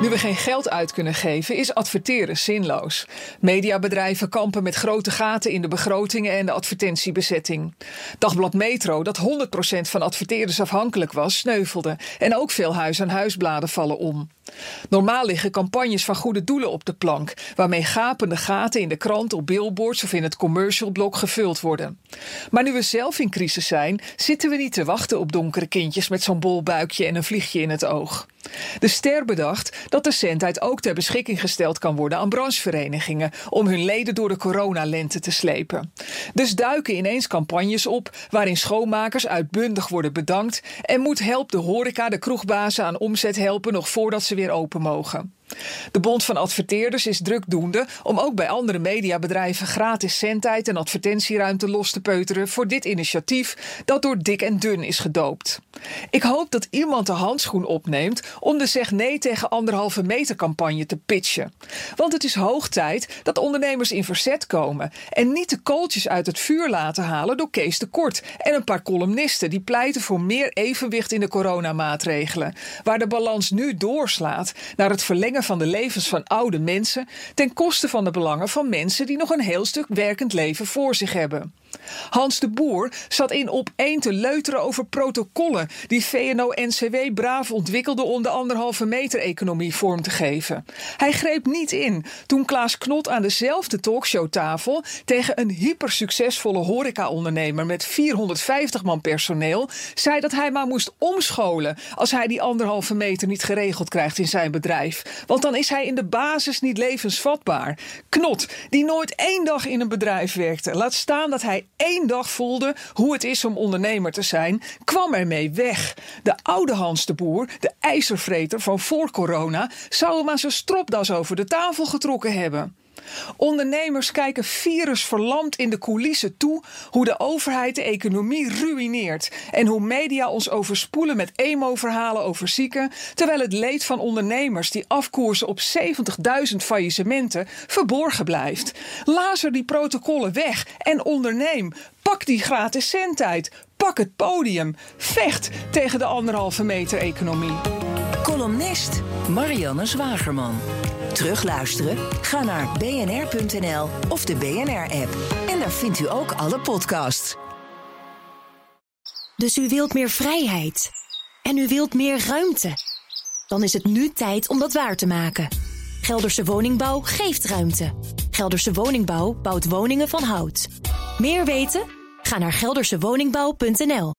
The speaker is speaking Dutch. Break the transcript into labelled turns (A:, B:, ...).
A: Nu we geen geld uit kunnen geven, is adverteren zinloos. Mediabedrijven kampen met grote gaten in de begrotingen en de advertentiebezetting. Dagblad Metro, dat 100% van adverteerders afhankelijk was, sneuvelde. En ook veel huis-aan-huisbladen vallen om. Normaal liggen campagnes van goede doelen op de plank, waarmee gapende gaten in de krant, op billboards of in het commercialblok gevuld worden. Maar nu we zelf in crisis zijn, zitten we niet te wachten op donkere kindjes met zo'n bolbuikje en een vliegje in het oog. De ster bedacht dat de centheid ook ter beschikking gesteld kan worden aan brancheverenigingen om hun leden door de coronalente te slepen. Dus duiken ineens campagnes op waarin schoonmakers uitbundig worden bedankt en moet help de horeca de kroegbazen aan omzet helpen nog voordat ze weer open mogen. De Bond van Adverteerders is drukdoende om ook bij andere mediabedrijven gratis zendtijd en advertentieruimte los te peuteren voor dit initiatief dat door dik en dun is gedoopt. Ik hoop dat iemand de handschoen opneemt om de zeg nee tegen anderhalve meter campagne te pitchen. Want het is hoog tijd dat ondernemers in verzet komen en niet de kooltjes uit het vuur laten halen door Kees de Kort en een paar columnisten die pleiten voor meer evenwicht in de coronamaatregelen, waar de balans nu doorslaat naar het verlengen van de levens van oude mensen ten koste van de belangen van mensen die nog een heel stuk werkend leven voor zich hebben. Hans de Boer zat in op één te leuteren over protocollen die VNO-NCW braaf ontwikkelde om de anderhalve meter economie vorm te geven. Hij greep niet in toen Klaas Knot aan dezelfde talkshowtafel tegen een hypersuccesvolle horecaondernemer met 450 man personeel zei dat hij maar moest omscholen als hij die anderhalve meter niet geregeld krijgt in zijn bedrijf. Want dan is hij in de basis niet levensvatbaar. Knot, die nooit één dag in een bedrijf werkte, laat staan dat hij één dag voelde hoe het is om ondernemer te zijn, kwam ermee weg. De oude Hans de Boer, de ijzervreter van voor corona, zou hem aan zijn stropdas over de tafel getrokken hebben. Ondernemers kijken virusverlamd in de coulissen toe hoe de overheid de economie ruïneert en hoe media ons overspoelen met emo-verhalen over zieken, terwijl het leed van ondernemers die afkoersen op 70.000 faillissementen verborgen blijft. Lazer die protocollen weg en onderneem. Pak die gratis centheid. Pak het podium. Vecht tegen de anderhalve meter economie.
B: Columnist Marianne Zwagerman. Terugluisteren? Ga naar bnr.nl of de BNR-app. En daar vindt u ook alle podcasts.
C: Dus u wilt meer vrijheid. En u wilt meer ruimte. Dan is het nu tijd om dat waar te maken. Gelderse Woningbouw geeft ruimte. Gelderse Woningbouw bouwt woningen van hout. Meer weten? Ga naar geldersewoningbouw.nl